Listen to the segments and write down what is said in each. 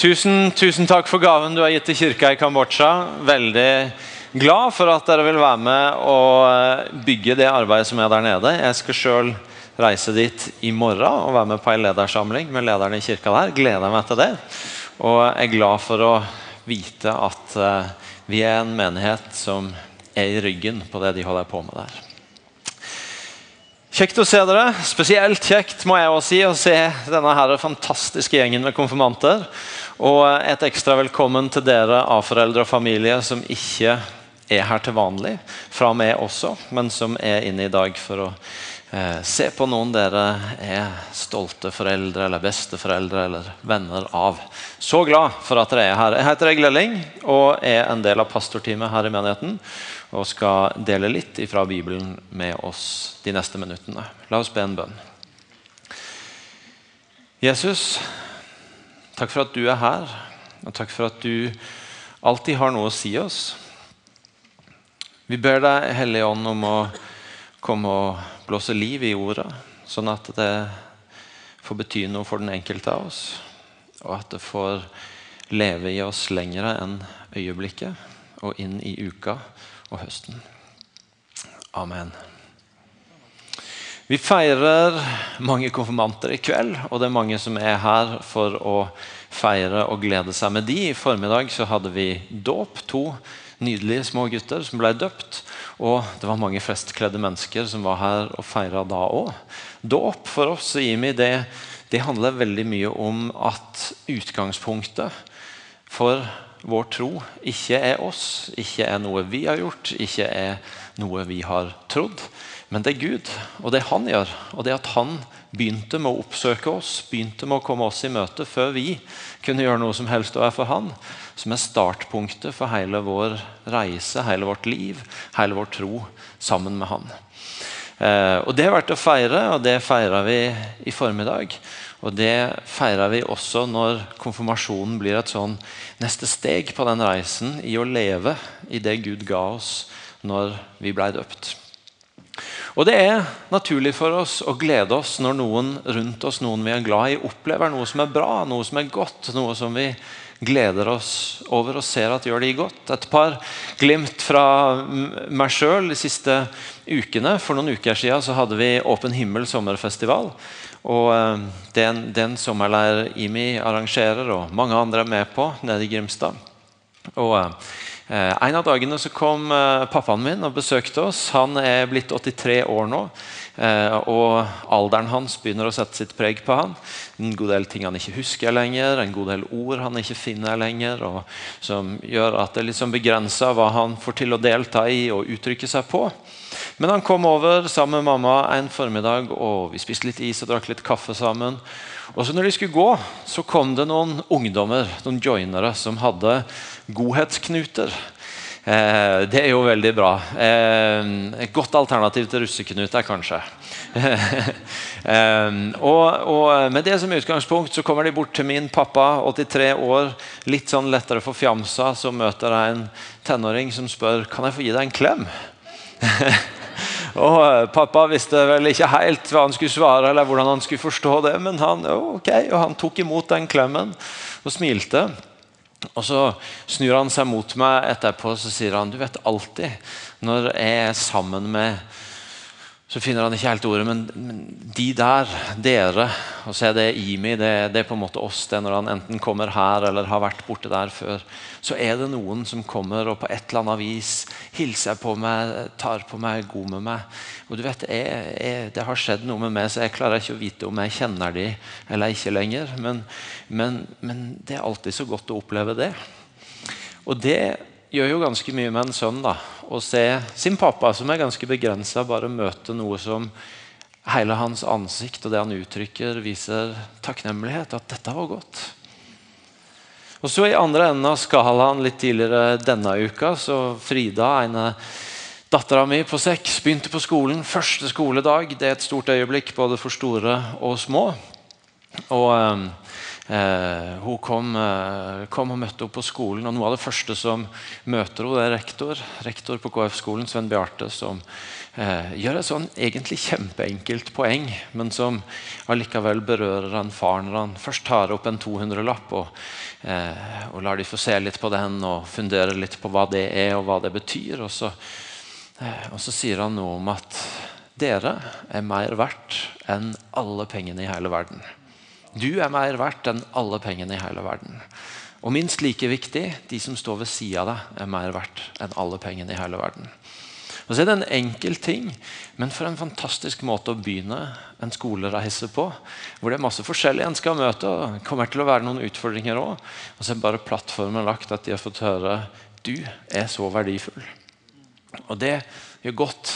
Tusen, tusen takk for gaven du har gitt til kirka i Kambodsja. Veldig glad for at dere vil være med og eh, bygge det arbeidet som er der nede. Jeg skal sjøl reise dit i morgen og være med på en ledersamling med lederne i kirka der. Gleder meg til det. Og jeg er glad for å vite at eh, vi er en menighet som er i ryggen på det de holder på med der. Kjekt å se dere. Spesielt kjekt må jeg også si å se denne her fantastiske gjengen med konfirmanter. Og et ekstra velkommen til dere A-foreldre og familie som ikke er her til vanlig, fra meg også, men som er inne i dag for å Eh, se på noen dere er stolte foreldre eller besteforeldre eller venner av. Så glad for at dere er her. Jeg heter Egil Elling og er en del av pastorteamet her i menigheten. Og skal dele litt fra Bibelen med oss de neste minuttene. La oss be en bønn. Jesus, takk for at du er her, og takk for at du alltid har noe å si oss. Vi ber deg, Hellige Ånd, om å komme og blåse liv i ordet, sånn at det får bety noe for den enkelte av oss. Og at det får leve i oss lengre enn øyeblikket og inn i uka og høsten. Amen. Vi feirer mange konfirmanter i kveld, og det er mange som er her for å feire og glede seg med de. I formiddag så hadde vi dåp. To nydelige små gutter som ble døpt. Og det var mange festkledde mennesker som var her og feira da òg. Dåp for oss i IMI det, det handler veldig mye om at utgangspunktet for vår tro ikke er oss, ikke er noe vi har gjort, ikke er noe vi har trodd. Men det er Gud, og det han gjør. Og det at han begynte med å oppsøke oss, begynte med å komme oss i møte før vi kunne gjøre noe som helst å være for han, som er startpunktet for hele vår reise, hele vårt liv, hele vår tro sammen med han. Eh, og Det er verdt å feire, og det feirer vi i formiddag. Og det feirer vi også når konfirmasjonen blir et sånn neste steg på den reisen i å leve i det Gud ga oss når vi blei døpt. Og Det er naturlig for oss å glede oss når noen rundt oss noen vi er glad i, opplever noe som er bra, noe som er godt, noe som vi gleder oss over og ser at gjør de godt. Et par glimt fra meg sjøl de siste ukene. For noen uker siden så hadde vi Åpen himmel sommerfestival. Og eh, Den, den sommerleir IMI arrangerer, og mange andre er med på nede i Grimstad. Og eh, En av dagene så kom eh, pappaen min og besøkte oss. Han er blitt 83 år nå. Eh, og alderen hans begynner å sette sitt preg på han. En god del ting han ikke husker lenger, en god del ord han ikke finner lenger. Som gjør at det er litt sånn begrensa hva han får til å delta i og uttrykke seg på. Men han kom over sammen med mamma en formiddag, og vi spiste litt is og drakk litt kaffe sammen. Og så når de skulle gå, så kom det noen ungdommer, noen joinere, som hadde godhetsknuter. Eh, det er jo veldig bra. Eh, et godt alternativ til russeknuter, kanskje. eh, og, og, Med det som utgangspunkt så kommer de bort til min pappa, 83 år, litt sånn lettere forfjamsa. Så møter jeg en tenåring som spør kan jeg få gi deg en klem. og eh, Pappa visste vel ikke helt hva han skulle svare, eller hvordan han skulle forstå det, men han, ok, og han tok imot den klemmen og smilte. Og Så snur han seg mot meg etterpå og sier han, du vet alltid når jeg er sammen med så finner han ikke helt ordet, men, men de der, dere, og så er det Imi, det, det, er på en måte oss. det Når han enten kommer her eller har vært borte der før, så er det noen som kommer og på et eller annet vis hilser på meg, tar på meg, er god med meg. Og du vet, jeg, jeg, Det har skjedd noe med meg, så jeg klarer ikke å vite om jeg kjenner de eller ikke lenger. Men, men, men det er alltid så godt å oppleve det. Og det gjør jo ganske mye med en sønn. da, Å se sin pappa, som er ganske begrensa, bare møte noe som hele hans ansikt og det han uttrykker, viser takknemlighet. At dette var godt. Og så I andre enden av skalaen litt tidligere denne uka, så Frida, ene dattera mi på seks, begynte på skolen. Første skoledag. Det er et stort øyeblikk både for store og små. Og... Eh, hun kom, eh, kom, og møtte opp på skolen, og noe av det første som møter henne, er rektor. Rektor på KF-skolen, Sven Bjarte, som eh, gjør et sånn egentlig kjempeenkelt poeng, men som allikevel berører han far når han først tar opp en 200-lapp og, eh, og, lar de få se litt på den og fundere litt på hva det er og hva det betyr. Og så, eh, og så sier han noe om at dere er mer verdt enn alle pengene i hele verden. Du er mer verdt enn alle pengene i hele verden. Og minst like viktig, de som står ved sida av deg, er mer verdt enn alle pengene i hele verden. Og så er det en enkel ting, men for en fantastisk måte å begynne en skolereise på. Hvor det er masse forskjellig en skal møte, og det kommer til å være noen utfordringer òg. Og så er bare plattformen lagt at de har fått høre du er så verdifull. Og det gjør godt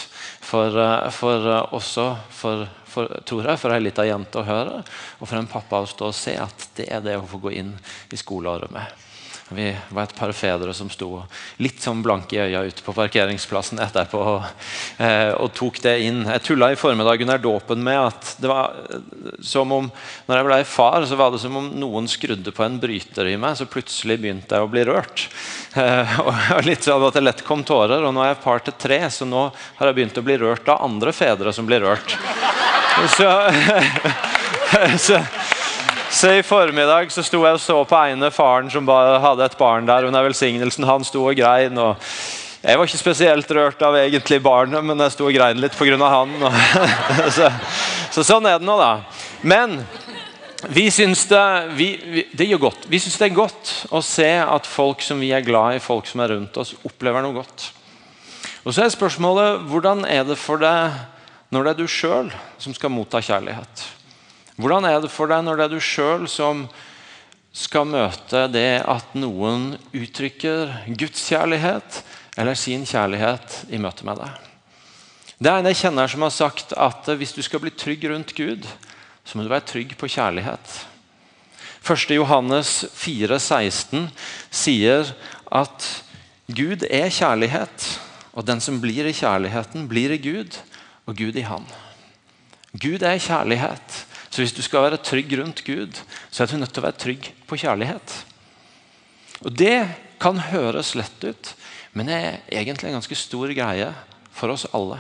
for, eh, for eh, også for, for, tror jeg, for ei lita jente å høre, og for en pappa å stå og se at det er det å få gå inn i skoleåret med. Vi var et par fedre som sto litt sånn blanke i øya ute på parkeringsplassen etterpå og, eh, og tok det inn. Jeg tulla i formiddag under dåpen med at det var som om når jeg ble far, så var det som om noen skrudde på en bryter i meg, så plutselig begynte jeg å bli rørt. Eh, og litt sånn at det lett kom tårer. Og nå er jeg par til tre, så nå har jeg begynt å bli rørt av andre fedre som blir rørt. Så, så så I formiddag så sto jeg og så på ene faren som bare hadde et barn der under velsignelsen. Han sto og grein. og Jeg var ikke spesielt rørt av egentlig barnet, men jeg sto og grein litt pga. han. så, så, sånn er det nå, da. Men vi syns det, vi, vi, det gjør godt. Vi syns det er godt å se at folk som vi er glad i, folk som er rundt oss, opplever noe godt. Og så er spørsmålet hvordan er det for deg når det er du sjøl som skal motta kjærlighet? Hvordan er det for deg når det er du sjøl som skal møte det at noen uttrykker Guds kjærlighet eller sin kjærlighet i møte med deg? Det er en jeg kjenner som har sagt at hvis du skal bli trygg rundt Gud, så må du være trygg på kjærlighet. 1. Johannes 4, 16 sier at Gud er kjærlighet, og den som blir i kjærligheten, blir i Gud, og Gud i Han. Gud er kjærlighet. Så hvis du skal være trygg rundt Gud, så er du nødt til å være trygg på kjærlighet. Og Det kan høres lett ut, men det er egentlig en ganske stor greie for oss alle.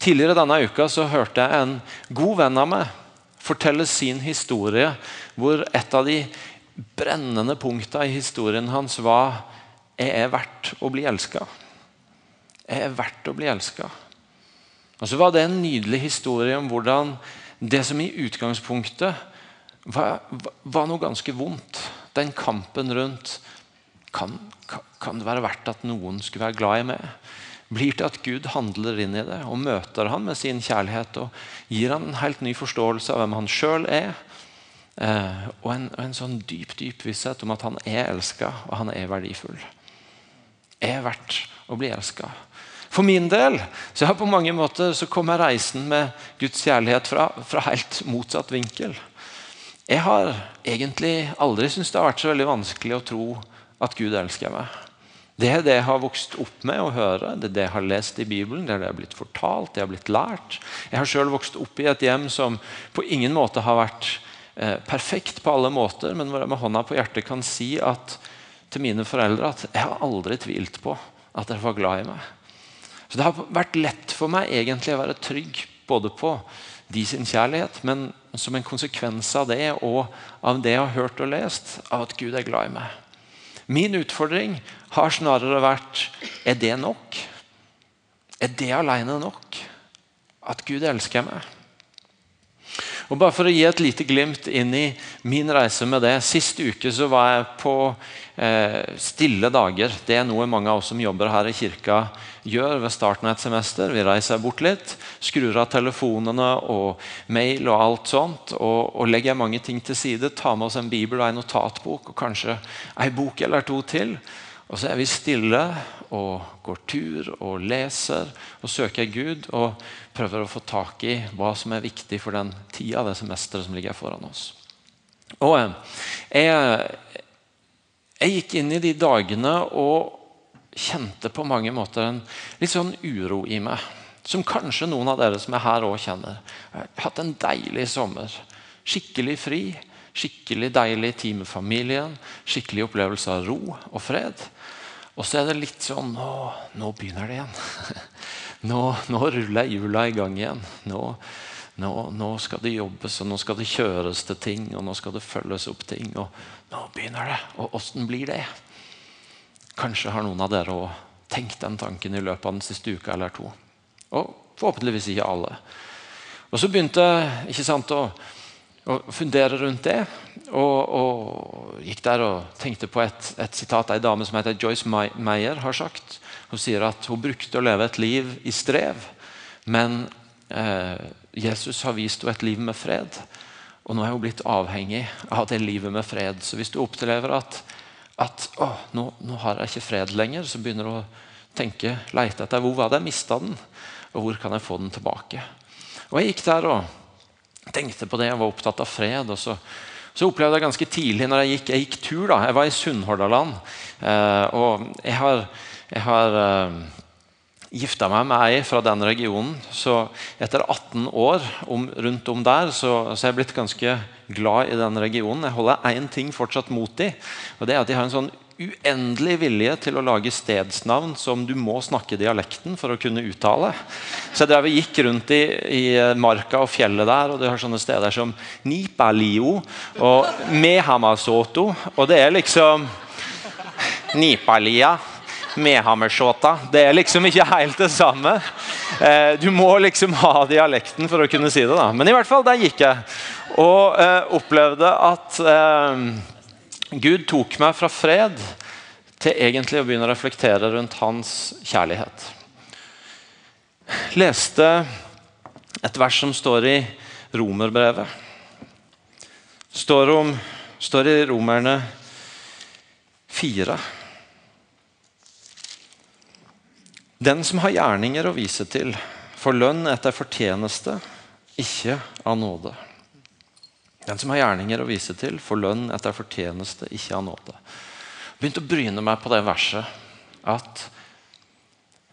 Tidligere denne uka så hørte jeg en god venn av meg fortelle sin historie, hvor et av de brennende punktene i historien hans var jeg er verdt å bli elska. Jeg er verdt å bli elska. Og så var det en nydelig historie om hvordan det som i utgangspunktet var, var noe ganske vondt, den kampen rundt kan, kan, det være verdt at noen skulle være glad i meg? Blir til at Gud handler inn i det og møter han med sin kjærlighet og gir han en helt ny forståelse av hvem han sjøl er. Eh, og, en, en, sånn dyp dyp visshet om at han er elska og han er verdifull. Er verdt å bli elska. For min del så har på mange måter så kom jeg reisen med Guds kjærlighet fra, fra helt motsatt vinkel. Jeg har egentlig aldri syntes det har vært så veldig vanskelig å tro at Gud elsker meg. Det er det jeg har vokst opp med å høre, det er det jeg har lest i Bibelen, det er det jeg har blitt fortalt, det jeg har blitt lært. Jeg har selv vokst opp i et hjem som på ingen måte har vært eh, perfekt på alle måter, men hvor jeg med hånda på hjertet kan si at, til mine foreldre at jeg har aldri tvilt på at dere var glad i meg. Så Det har vært lett for meg egentlig å være trygg både på de sin kjærlighet, men som en konsekvens av det og av det jeg har hørt og lest, av at Gud er glad i meg. Min utfordring har snarere vært er det nok? Er det alene nok? At Gud elsker meg? Og bare For å gi et lite glimt inn i min reise med det. Sist uke så var jeg på eh, stille dager. Det er noe mange av oss som jobber her i kirka gjør ved starten av et semester. Vi reiser bort litt, skrur av telefonene og mail og alt sånt. Og, og legger mange ting til side. Tar med oss en bibel og en notatbok og kanskje ei bok eller to til. Og så er vi stille og går tur og leser og søker Gud og prøver å få tak i hva som er viktig for den tida, det semesteret som ligger foran oss. Og eh, jeg, jeg gikk inn i de dagene og kjente på mange måter en litt sånn uro i meg. Som kanskje noen av dere som er her òg kjenner. Jeg har hatt en deilig sommer. Skikkelig fri. Skikkelig deilig tid med familien. Skikkelig opplevelse av ro og fred. Og så er det litt sånn Nå, nå begynner det igjen. Nå, nå ruller hjula i gang igjen. Nå, nå, nå, skal det jobbes, og nå skal det kjøres til ting, og nå skal det følges opp ting. Og nå begynner det. Og åssen blir det? Kanskje har noen av dere òg tenkt den tanken i løpet av den siste uka eller to. Og forhåpentligvis ikke alle. Og så begynte jeg å, å, fundere rundt det. Og, og, gikk der og tenkte på et, et sitat ei dame som heter Joyce Meyer har sagt. Hun sier at hun brukte å leve et liv i strev, men eh, Jesus har vist henne et liv med fred. Og nå er hun blitt avhengig av det livet med fred. Så hvis du opplever at, at å, nå, nå, har jeg ikke fred lenger, så begynner du å tenke, leite etter hvor var det jeg mista den, og hvor kan jeg få den tilbake. Og Jeg gikk der og tenkte på det, jeg var opptatt av fred. og så, så opplevde jeg ganske tidlig når jeg gikk, jeg gikk tur. da, Jeg var i Sunnhordaland. Eh, og jeg har, jeg har eh, gifta meg med ei fra den regionen. Så etter 18 år om, rundt om der, så, så er jeg blitt ganske glad i den regionen. Jeg holder én ting fortsatt mot dem, og det er at de har en sånn uendelig vilje til å lage stedsnavn som du må snakke dialekten for å kunne uttale. Så jeg drev og gikk rundt i, i, marka og fjellet der, og du har sånne steder som Nipalio og Mehamasoto. Og det er liksom Nipalia. Mehammershota. Det er liksom ikke helt det samme. Eh, du må liksom ha dialekten for å kunne si det. da. Men i hvert fall, der gikk jeg. Og eh, opplevde at eh, Gud tok meg fra fred til egentlig å begynne å reflektere rundt hans kjærlighet. Leste et vers som står i Romerbrevet. Står, om, står i Romerne 4. Den som har gjerninger å vise til, får lønn etter fortjeneste, ikke av nåde. Den som har gjerninger å vise til, får lønn etter fortjeneste, ikke av nåde. Jeg begynte å bryne meg på det verset. At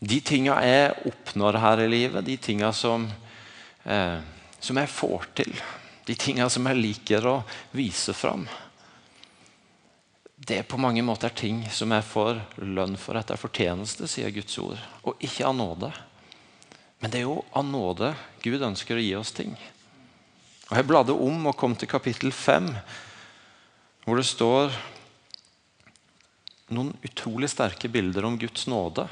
de tinga jeg oppnår her i livet, de tinga som, eh, som jeg får til, de tinga som jeg liker å vise fram, det er på mange måter ting som jeg får lønn for etter fortjeneste, sier Guds ord, og ikke av nåde. Men det er jo av nåde Gud ønsker å gi oss ting. Og Jeg bladde om og kom til kapittel 5, hvor det står noen utrolig sterke bilder om Guds nåde.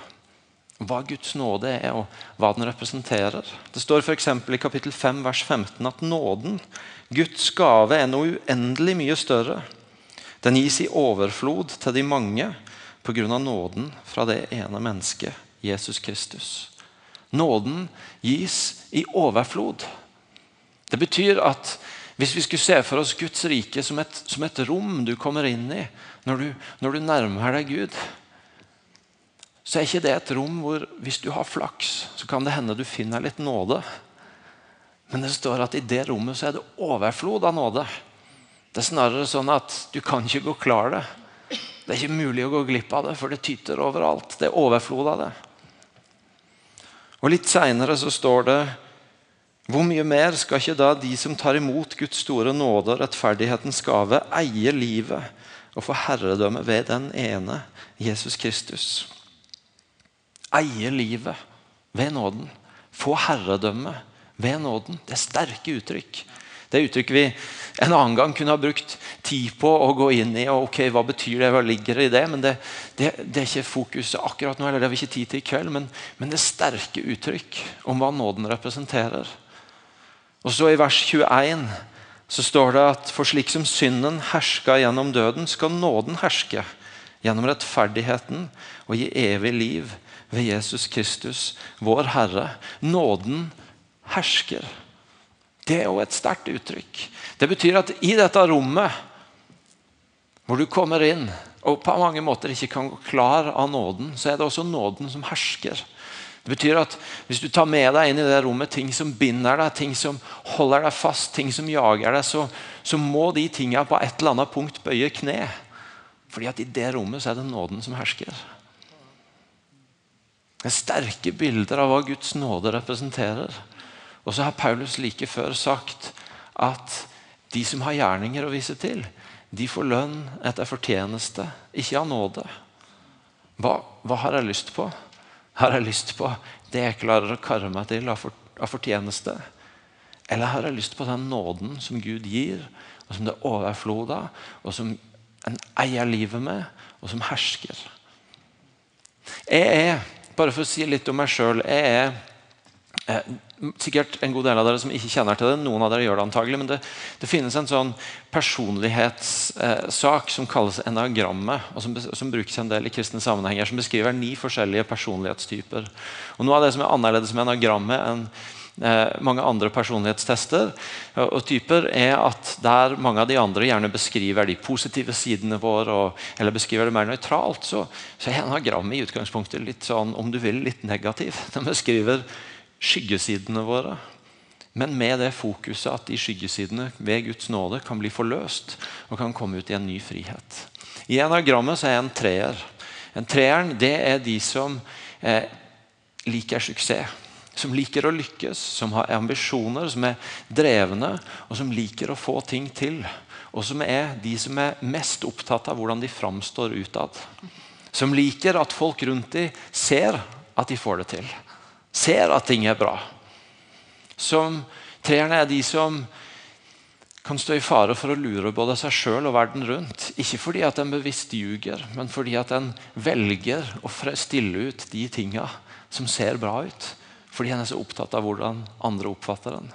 Hva Guds nåde er, og hva den representerer. Det står f.eks. i kapittel 5, vers 15 at nåden, Guds gave, er noe uendelig mye større. Den gis i overflod til de mange pga. nåden fra det ene mennesket, Jesus Kristus. Nåden gis i overflod. Det betyr at hvis vi skulle se for oss Guds rike som et, som et rom du kommer inn i når du, når du, nærmer deg Gud, så er ikke det et rom hvor hvis du har flaks, så kan det hende du finner litt nåde. Men det står at i det rommet så er det overflod av nåde. Det er snarere sånn at du kan ikke gå klar det. Det er ikke mulig å gå glipp av det, for det tyter overalt. Det er overflod av det. Og Litt seinere står det hvor mye mer skal ikke da de som tar imot Guds store nåde og rettferdighetens gave, eie livet og få herredømme ved den ene, Jesus Kristus? Eie livet ved nåden. Få herredømme ved nåden. Det er sterke uttrykk. Det er uttrykk vi en annen gang kunne ha brukt tid på å gå inn i. og ok, Hva betyr det? Hva ligger det i det? Men det, det, det er ikke fokuset akkurat nå, eller det har vi ikke tid til i kveld. Men, men det er sterke uttrykk om hva nåden representerer. Og så I vers 21 så står det at for slik som synden herska gjennom døden, skal nåden herske gjennom rettferdigheten og gi evig liv ved Jesus Kristus, vår Herre. Nåden hersker. Det er jo et sterkt uttrykk. Det betyr at i dette rommet hvor du kommer inn og på mange måter ikke kan gå klar av nåden, så er det også nåden som hersker. Det betyr at Hvis du tar med deg inn i det rommet ting som binder deg, ting som holder deg fast, ting som jager deg, så, så må de tingene på et eller annet punkt bøye kne. Fordi at i det rommet så er det nåden som hersker. Det er sterke bilder av hva Guds nåde representerer. Og så har Paulus like før sagt at De som har gjerninger å vise til, de får lønn etter fortjeneste, ikke av nåde. Hva, hva, har jeg lyst på? Har jeg lyst på det jeg klarer å karre meg til av, av fortjeneste? Eller har jeg lyst på den nåden som Gud gir, og som det er overflod av, og som en eier livet med, og som hersker? Jeg er, bare for å si litt om meg sjøl Jeg er eh, sikkert en god del av dere som ikke kjenner til det. Noen av dere gjør det antagelig, men det, det finnes en sånn personlighetssak eh, som kalles enagrammet, og som, som, brukes en del i kristne sammenhenger, som beskriver ni forskjellige personlighetstyper. Og Noe av det som er annerledes med enagrammet enn eh, mange andre personlighetstester og, og, typer, er at der mange av de andre gjerne beskriver de positive sidene våre, og, eller beskriver det mer nøytralt, så, så er enagrammet i utgangspunktet litt sånn, om du vil, litt negativ. Den beskriver skyggesidene våre. Men med det fokuset at de skyggesidene ved Guds nåde kan bli forløst og kan komme ut i en ny frihet. I enagrammet så er jeg en treer. En treeren det er de som eh, liker suksess. Som liker å lykkes, som har ambisjoner, som er drevne og som liker å få ting til. Og som er de som er mest opptatt av hvordan de framstår utad. Som liker at folk rundt dem ser at de får det til ser at ting er bra. Som Treerne er de som kan stå i fare for å lure både seg sjøl og verden rundt. Ikke fordi at en bevisst ljuger, men fordi at en velger å stille ut de tinga som ser bra ut. Fordi en er så opptatt av hvordan andre oppfatter den.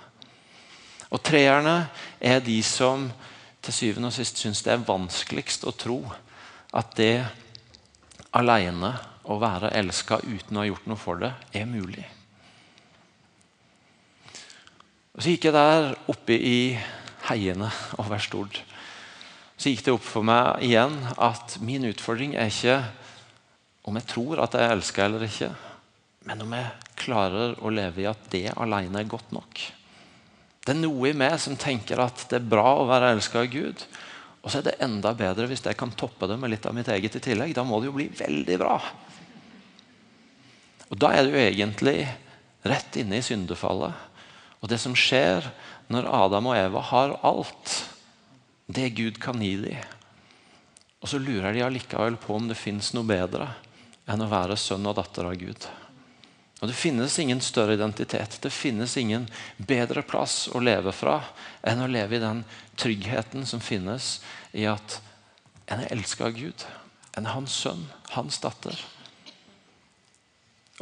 Og treerne er de som til syvende og sist syns det er vanskeligst å tro at det alene å være elska uten å ha gjort noe for det, er mulig. Og Så gikk jeg der oppe i heiene over Stord. Så gikk det opp for meg igjen at min utfordring er ikke om jeg tror at jeg elsker eller ikke, men om jeg klarer å leve i at det alene er godt nok. Det er noe i meg som tenker at det er bra å være elska av Gud. Og så er det enda bedre hvis jeg kan toppe det med litt av mitt eget i tillegg. Da må det jo bli veldig bra. Og Da er du egentlig rett inne i syndefallet. Og det som skjer når Adam og Eva har alt det Gud kan gi dem, og så lurer de allikevel på om det fins noe bedre enn å være sønn og datter av Gud. Og Det finnes ingen større identitet, det finnes ingen bedre plass å leve fra enn å leve i den tryggheten som finnes i at en er elska av Gud. En er hans sønn, hans datter.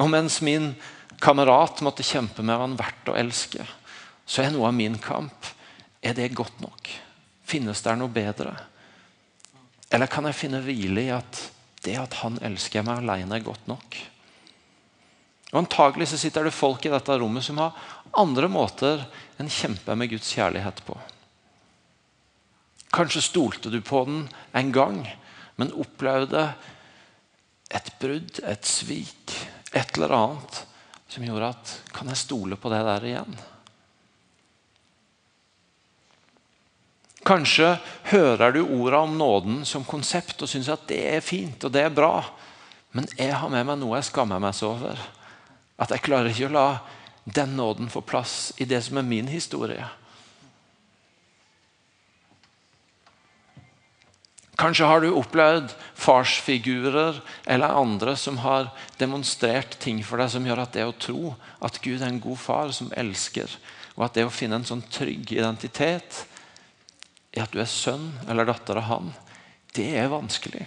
Og mens min kamerat måtte kjempe med hva han verdt å elske, så er noe av min kamp er det godt nok. Finnes det noe bedre? Eller kan jeg finne hvile i at det at han elsker meg alene, er godt nok? Og Antagelig så sitter det folk i dette rommet som har andre måter enn kjempe med Guds kjærlighet på. Kanskje stolte du på den en gang, men opplevde et brudd, et svik, et eller annet som gjorde at Kan jeg stole på det der igjen? Kanskje hører du orda om nåden som konsept og syns at det er fint og det er bra. Men jeg har med meg noe jeg skammer meg så over. At jeg klarer ikke å la den nåden få plass i det som er min historie. Kanskje har du opplevd farsfigurer eller andre som har demonstrert ting for deg som gjør at det å tro at Gud er en god far som elsker, og at det å finne en sånn trygg identitet i at du er sønn eller datter av Han, det er vanskelig.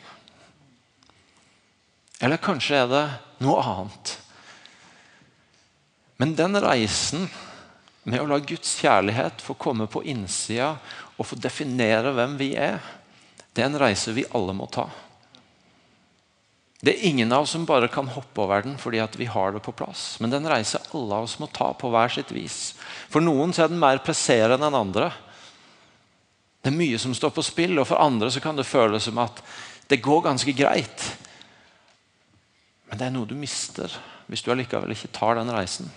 Eller kanskje er det noe annet. Men den reisen med å la Guds kjærlighet få komme på innsida og få definere hvem vi er, det er en reise vi alle må ta. Det er ingen av oss som bare kan hoppe over den fordi vi har det på plass. Men det er en reise alle av oss må ta på hver sitt vis. For noen er den mer presserende enn andre. Det er mye som står på spill, og for andre kan det føles som at det går ganske greit. Men det er noe du mister hvis du allikevel ikke tar den reisen.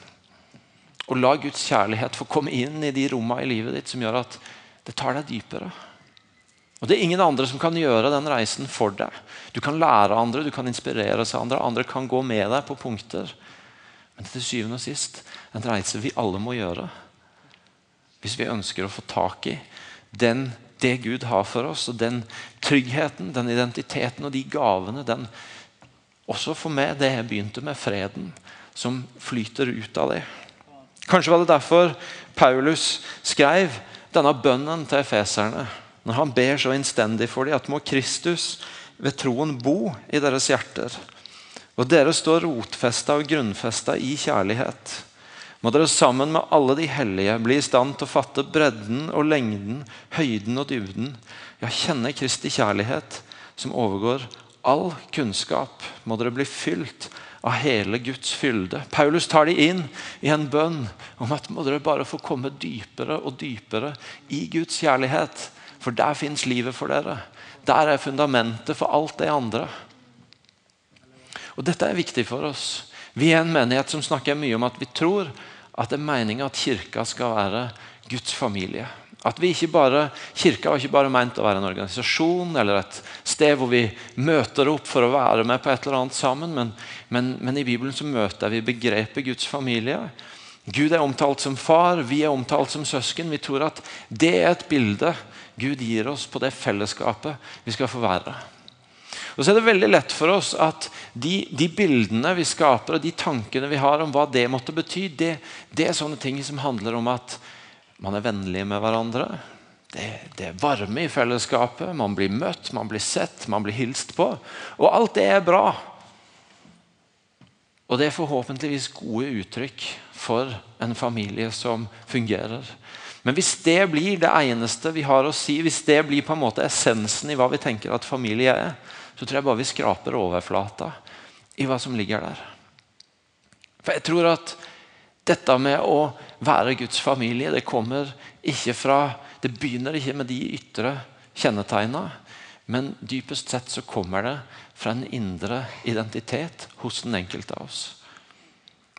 Og la Guds kjærlighet få komme inn i de rommene i livet ditt som gjør at det tar deg dypere. Og Det er ingen andre som kan gjøre den reisen for deg. Du kan lære andre, du kan inspirere seg andre, andre kan gå med deg på punkter. Men til syvende og sist en reise vi alle må gjøre hvis vi ønsker å få tak i den, det Gud har for oss, og den tryggheten, den identiteten og de gavene, den også for meg det jeg begynte med, freden som flyter ut av det. Kanskje var det derfor Paulus skrev denne bønnen til efeserne. Når han ber så innstendig for dem at må Kristus ved troen bo i deres hjerter. Og dere står rotfesta og grunnfesta i kjærlighet. Må dere sammen med alle de hellige bli i stand til å fatte bredden og lengden, høyden og dybden. Ja, kjenne Kristi kjærlighet, som overgår all kunnskap. Må dere bli fylt av hele Guds fylde. Paulus tar de inn i en bønn om at må dere bare få komme dypere og dypere i Guds kjærlighet. For der fins livet for dere. Der er fundamentet for alt det andre. Og Dette er viktig for oss. Vi er en menighet som snakker mye om at vi tror at det er meninga at kirka skal være Guds familie. At vi ikke bare, Kirka var ikke bare ment å være en organisasjon eller et sted hvor vi møter opp for å være med på et eller annet sammen, men, men, men i Bibelen så møter vi begrepet Guds familie. Gud er omtalt som far, vi er omtalt som søsken. Vi tror at det er et bilde Gud gir oss på det fellesskapet vi skal få være. Og så er det veldig lett for oss at de, de, bildene vi skaper og de tankene vi har om hva det måtte bety, det, det er sånne ting som handler om at man er vennlig med hverandre. Det, det, er varme i fellesskapet. Man blir møtt, man blir sett, man blir hilst på. Og alt det er bra. Og det er forhåpentligvis gode uttrykk for en familie som fungerer. Men hvis det blir det eneste vi har å si, hvis det blir på en måte essensen i hva vi tenker at familie er, så tror jeg bare vi skraper overflata i hva som ligger der. For jeg tror at dette med å være Guds familie det kommer ikke fra, det begynner ikke med de ytre kjennetegna, men dypest sett så kommer det fra en indre identitet hos den enkelte av oss.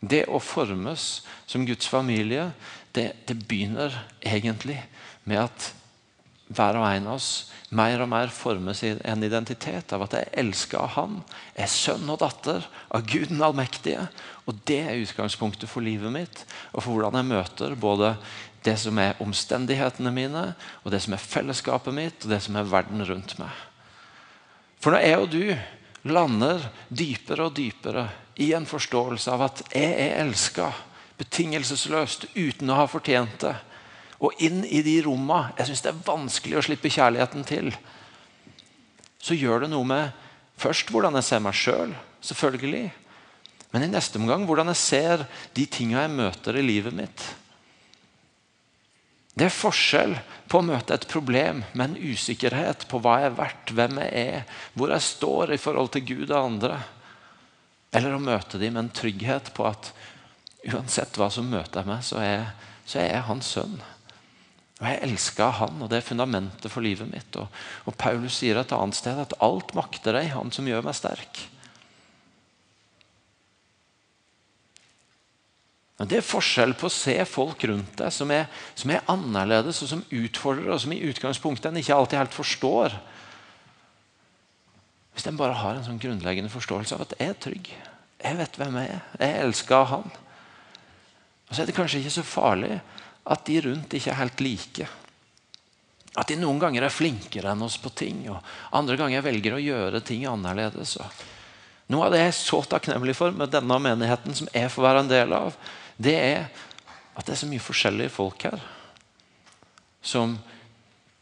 Det å formes som Guds familie, det, det begynner egentlig med at hver og en av oss mer og mer formes i en identitet av at jeg elsker av Han, er sønn og datter av Gud den allmektige. Og Det er utgangspunktet for livet mitt og for hvordan jeg møter både det som er omstendighetene mine, og det som er fellesskapet mitt og det som er verden rundt meg. For når jeg og du lander dypere og dypere i en forståelse av at jeg er elska betingelsesløst uten å ha fortjent det, og inn i de rommene jeg syns det er vanskelig å slippe kjærligheten til, så gjør det noe med først hvordan jeg ser meg sjøl, selv, selvfølgelig. Men i neste omgang hvordan jeg ser de tinga jeg møter i livet mitt. Det er forskjell på å møte et problem med en usikkerhet på hva jeg er verdt, hvem jeg er, hvor jeg står i forhold til Gud og andre. Eller å møte dem med en trygghet på at uansett hva som møter meg, så er, så er jeg hans sønn. Og Jeg elsker han, og det er fundamentet for livet mitt. Og, og Paulus sier et annet sted at alt makter deg, han som gjør meg sterk. Men Det er forskjell på å se folk rundt deg som er, som er annerledes og som utfordrer, og som i utgangspunktet en ikke alltid helt forstår. Hvis en bare har en sånn grunnleggende forståelse av at jeg er trygg, jeg vet hvem jeg er, jeg elsker han. Og Så er det kanskje ikke så farlig at de rundt ikke er helt like. At de noen ganger er flinkere enn oss på ting, og andre ganger velger å gjøre ting annerledes. Noe av det jeg er så takknemlig for med denne menigheten, som jeg får være en del av, det er at det er så mye forskjellige folk her. Som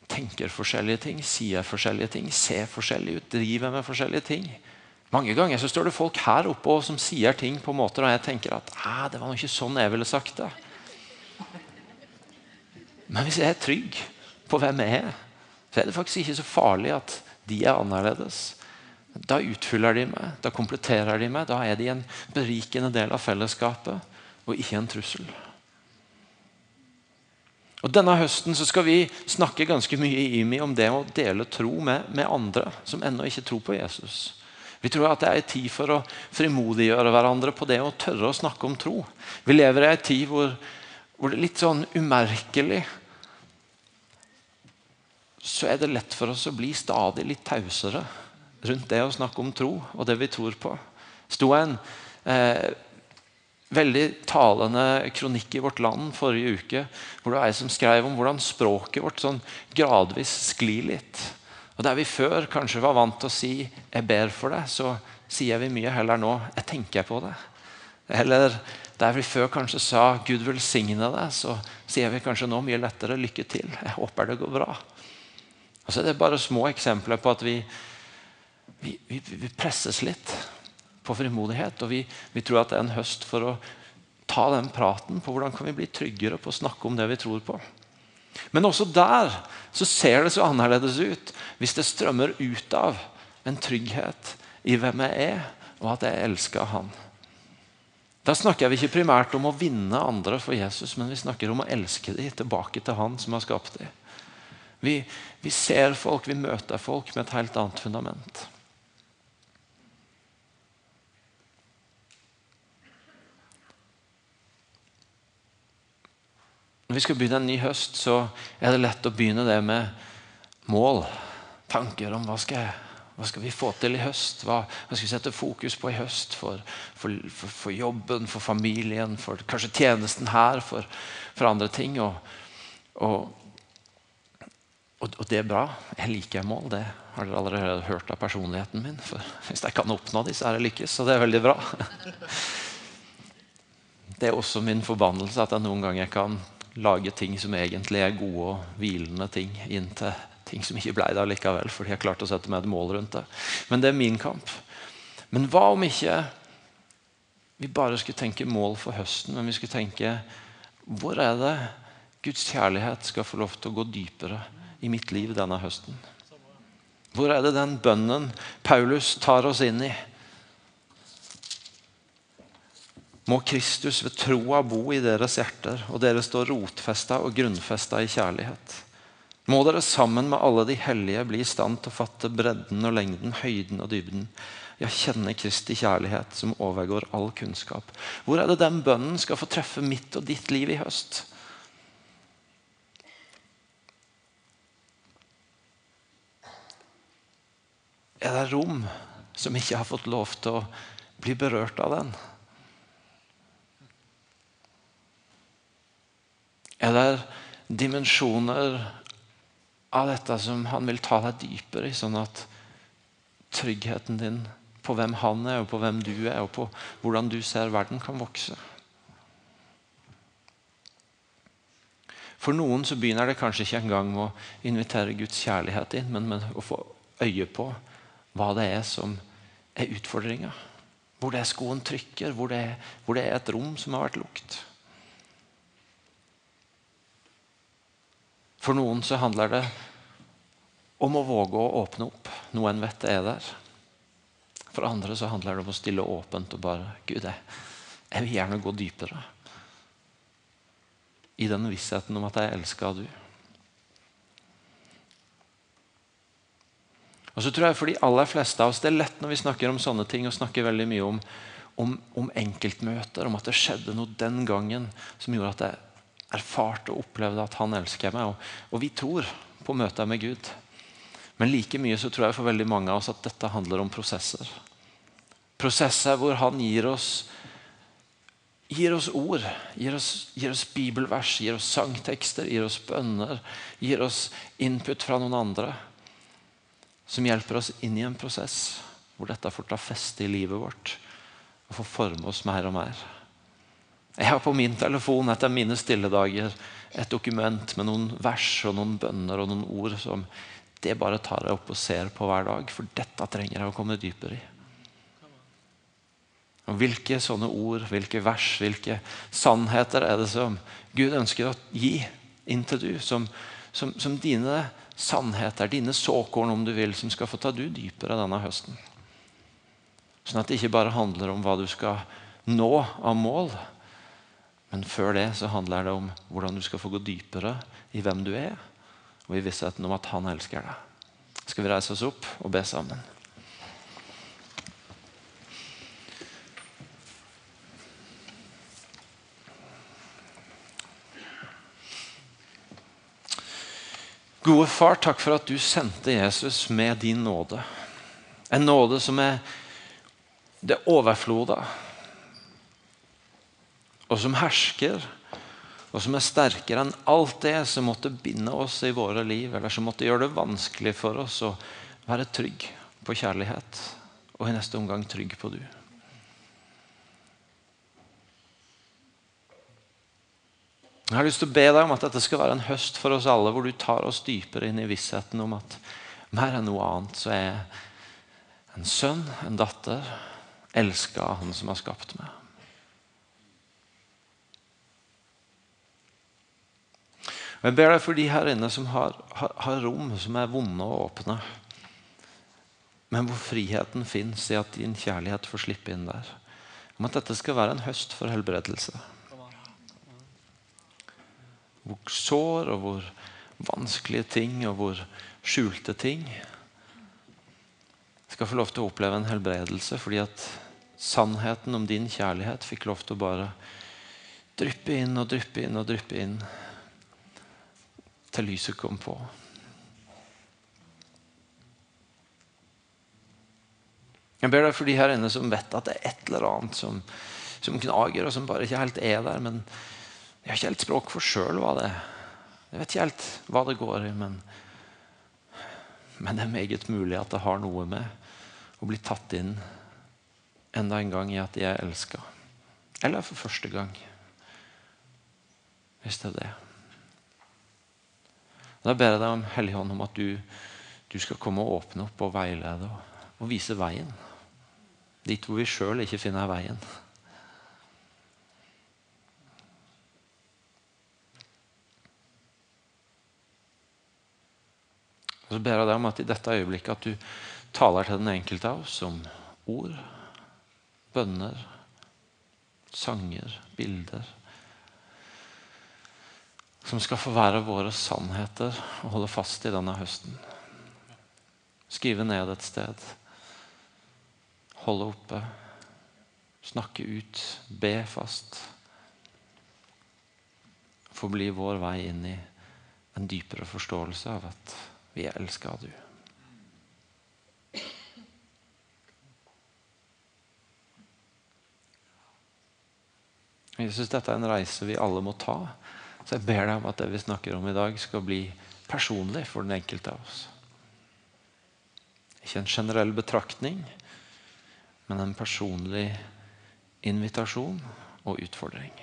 tenker forskjellige ting, sier forskjellige ting, ser forskjellig ut, driver med forskjellige ting. Mange ganger så står det folk her oppe som sier ting på måter og jeg tenker at det var ikke sånn jeg ville sagt det. Men hvis jeg er trygg på hvem jeg er, så er det faktisk ikke så farlig at de er annerledes. Da utfyller de meg, da kompletterer de meg. Da er de en berikende del av fellesskapet og ikke en trussel. Og Denne høsten så skal vi snakke ganske mye i IMI om det å dele tro med, med andre som ennå ikke tror på Jesus. Vi tror at det er tid for å frimodiggjøre hverandre på det å tørre å snakke om tro. Vi lever i en tid hvor, hvor det er litt sånn umerkelig så er det lett for oss å bli stadig litt tausere rundt det å snakke om tro og det vi tror på. sto en eh, veldig talende kronikk i Vårt Land forrige uke, hvor det var ei som skrev om hvordan språket vårt sånn gradvis sklir litt. Og Der vi før kanskje var vant til å si 'jeg ber for deg', så sier vi mye heller nå 'jeg tenker på det'. Eller der vi før kanskje sa 'Gud velsigne deg', så sier vi kanskje nå mye lettere 'lykke til'. Jeg håper det går bra. Og så er det bare små eksempler på at vi, vi, vi, vi presses litt på frimodighet. Og vi, tror at det er en høst for å ta den praten på hvordan kan vi bli tryggere på å snakke om det vi tror på. Men også der så ser det så annerledes ut hvis det strømmer ut av en trygghet i hvem jeg er, og at jeg elsker Han. Da snakker vi ikke primært om å vinne andre for Jesus, men vi snakker om å elske dem tilbake til Han som har skapt dem. Vi, vi ser folk, vi møter folk med et helt annet fundament. Når vi skal begynne en ny høst, så er det lett å begynne det med mål. Tanker om hva skal, hva skal vi få til i høst? Hva, hva, skal vi sette fokus på i høst? For, for, for, for jobben, for familien, for kanskje tjenesten her, for, andre ting. Og, og, og, og, det er bra. Jeg liker mål. Det har dere allerede hørt av personligheten min. For hvis jeg kan oppnå dem, så er det lykkes. Så det er veldig bra. Det er også min forbannelse at jeg noen ganger kan lage ting som egentlig er gode og hvilende ting, inn til ting som ikke ble det likevel, fordi jeg klarte å sette meg et mål rundt det. Men det er min kamp. Men hva om ikke vi bare skulle tenke mål for høsten, men vi skulle tenke hvor er det Guds kjærlighet skal få lov til å gå dypere i mitt liv denne høsten? Hvor er det den bønnen Paulus tar oss inn i? Må Kristus ved troa bo i deres hjerter, og dere stå rotfesta og grunnfesta i kjærlighet. Må dere sammen med alle de hellige bli i stand til å fatte bredden og lengden, høyden og dybden. Ja, kjenne Kristi kjærlighet som overgår all kunnskap. Hvor er det den bønnen skal få treffe mitt og ditt liv i høst? Er det rom som ikke har fått lov til å bli berørt av den? Er det dimensjoner av dette som han vil ta deg dypere i, sånn at tryggheten din på hvem han er, og på hvem du er, og på hvordan du ser verden, kan vokse? For noen så begynner det kanskje ikke engang med å invitere Guds kjærlighet inn, men med å få øye på hva det er som er utfordringa. Hvor det er skoen trykker, hvor det er, hvor det er et rom som har vært lukt. For noen så handler det om å våge å åpne opp noe en vet er der. For andre så handler det om å stille åpent og bare Gud, jeg, jeg vil gjerne gå dypere. I den vissheten om at jeg elsker du. Og så tror jeg For de aller fleste av oss det er lett når vi snakker om sånne ting, og snakker veldig mye om, om, om enkeltmøter, om at det skjedde noe den gangen som gjorde at jeg erfart og opplevd at han elsker meg. Og, og vi tror på møtet med Gud. Men like mye så tror jeg for veldig mange av oss at dette handler om prosesser. Prosesser hvor han gir oss, gir oss ord, gir oss, gir oss bibelvers, gir oss sangtekster, gir oss bønner, gir oss input fra noen andre. Som hjelper oss inn i en prosess hvor dette får ta feste i livet vårt og får forme oss mer og mer. Jeg har på min telefon etter mine stille dager et dokument med noen vers og noen bønner og noen ord som det bare tar jeg opp og ser på hver dag. For dette trenger jeg å komme dypere i. Og Hvilke sånne ord, hvilke vers, hvilke sannheter er det som Gud ønsker å gi inn til du? Som, som, som dine sannheter, dine såkorn om du vil, som skal få ta du dypere denne høsten. Sånn at det ikke bare handler om hva du skal nå av mål, men før det så handler det om hvordan du skal få gå dypere i hvem du er, og i vissheten om at han elsker deg. Skal vi reise oss opp og be sammen? Gode far, takk for at du sendte Jesus med din nåde. En nåde som er det overflodet og som hersker, og som er sterkere enn alt det som måtte binde oss i våre liv, eller som måtte gjøre det vanskelig for oss å være trygg på kjærlighet, og i neste omgang trygg på du. Jeg har lyst til å be deg om at dette skal være en høst for oss alle, hvor du tar oss dypere inn i vissheten om at mer enn noe annet så er jeg en sønn, en datter, elska av Han som har skapt meg. Jeg ber deg for de her inne som har, har, har rom som er vonde å åpne, men hvor friheten fins i at din kjærlighet får slippe inn der. Om at dette skal være en høst for helbredelse. Hvor sår og hvor vanskelige ting og hvor skjulte ting skal få lov til å oppleve en helbredelse fordi at sannheten om din kjærlighet fikk lov til å bare dryppe inn og dryppe inn og dryppe inn til lyset kom på. Jeg ber deg for de her inne som vet at det er et eller annet som, som gnager, og som bare ikke helt er der. Men jeg har ikke helt språk for sjøl hva det er. Jeg vet ikke helt hva det går i, men, men det er meget mulig at det har noe med å bli tatt inn enda en gang i at de er elska. Eller for første gang. Hvis det er det. Da ber jeg deg om Helligånd om at du, du, skal komme og åpne opp og veilede og, og vise veien. Dit hvor vi sjøl ikke finner veien. Og så ber jeg deg om at i dette øyeblikket at du taler til den enkelte av oss om ord, bønner, sanger, bilder. Som skal få være våre sannheter og holde fast i denne høsten. Skrive ned et sted. Holde oppe. Snakke ut. Be fast. Forbli vår vei inn i en dypere forståelse av at vi er elska av du. Jeg syns dette er en reise vi alle må ta. Så jeg ber deg om at det vi snakker om i dag, skal bli personlig for den enkelte av oss. Ikke en generell betraktning, men en personlig invitasjon og utfordring.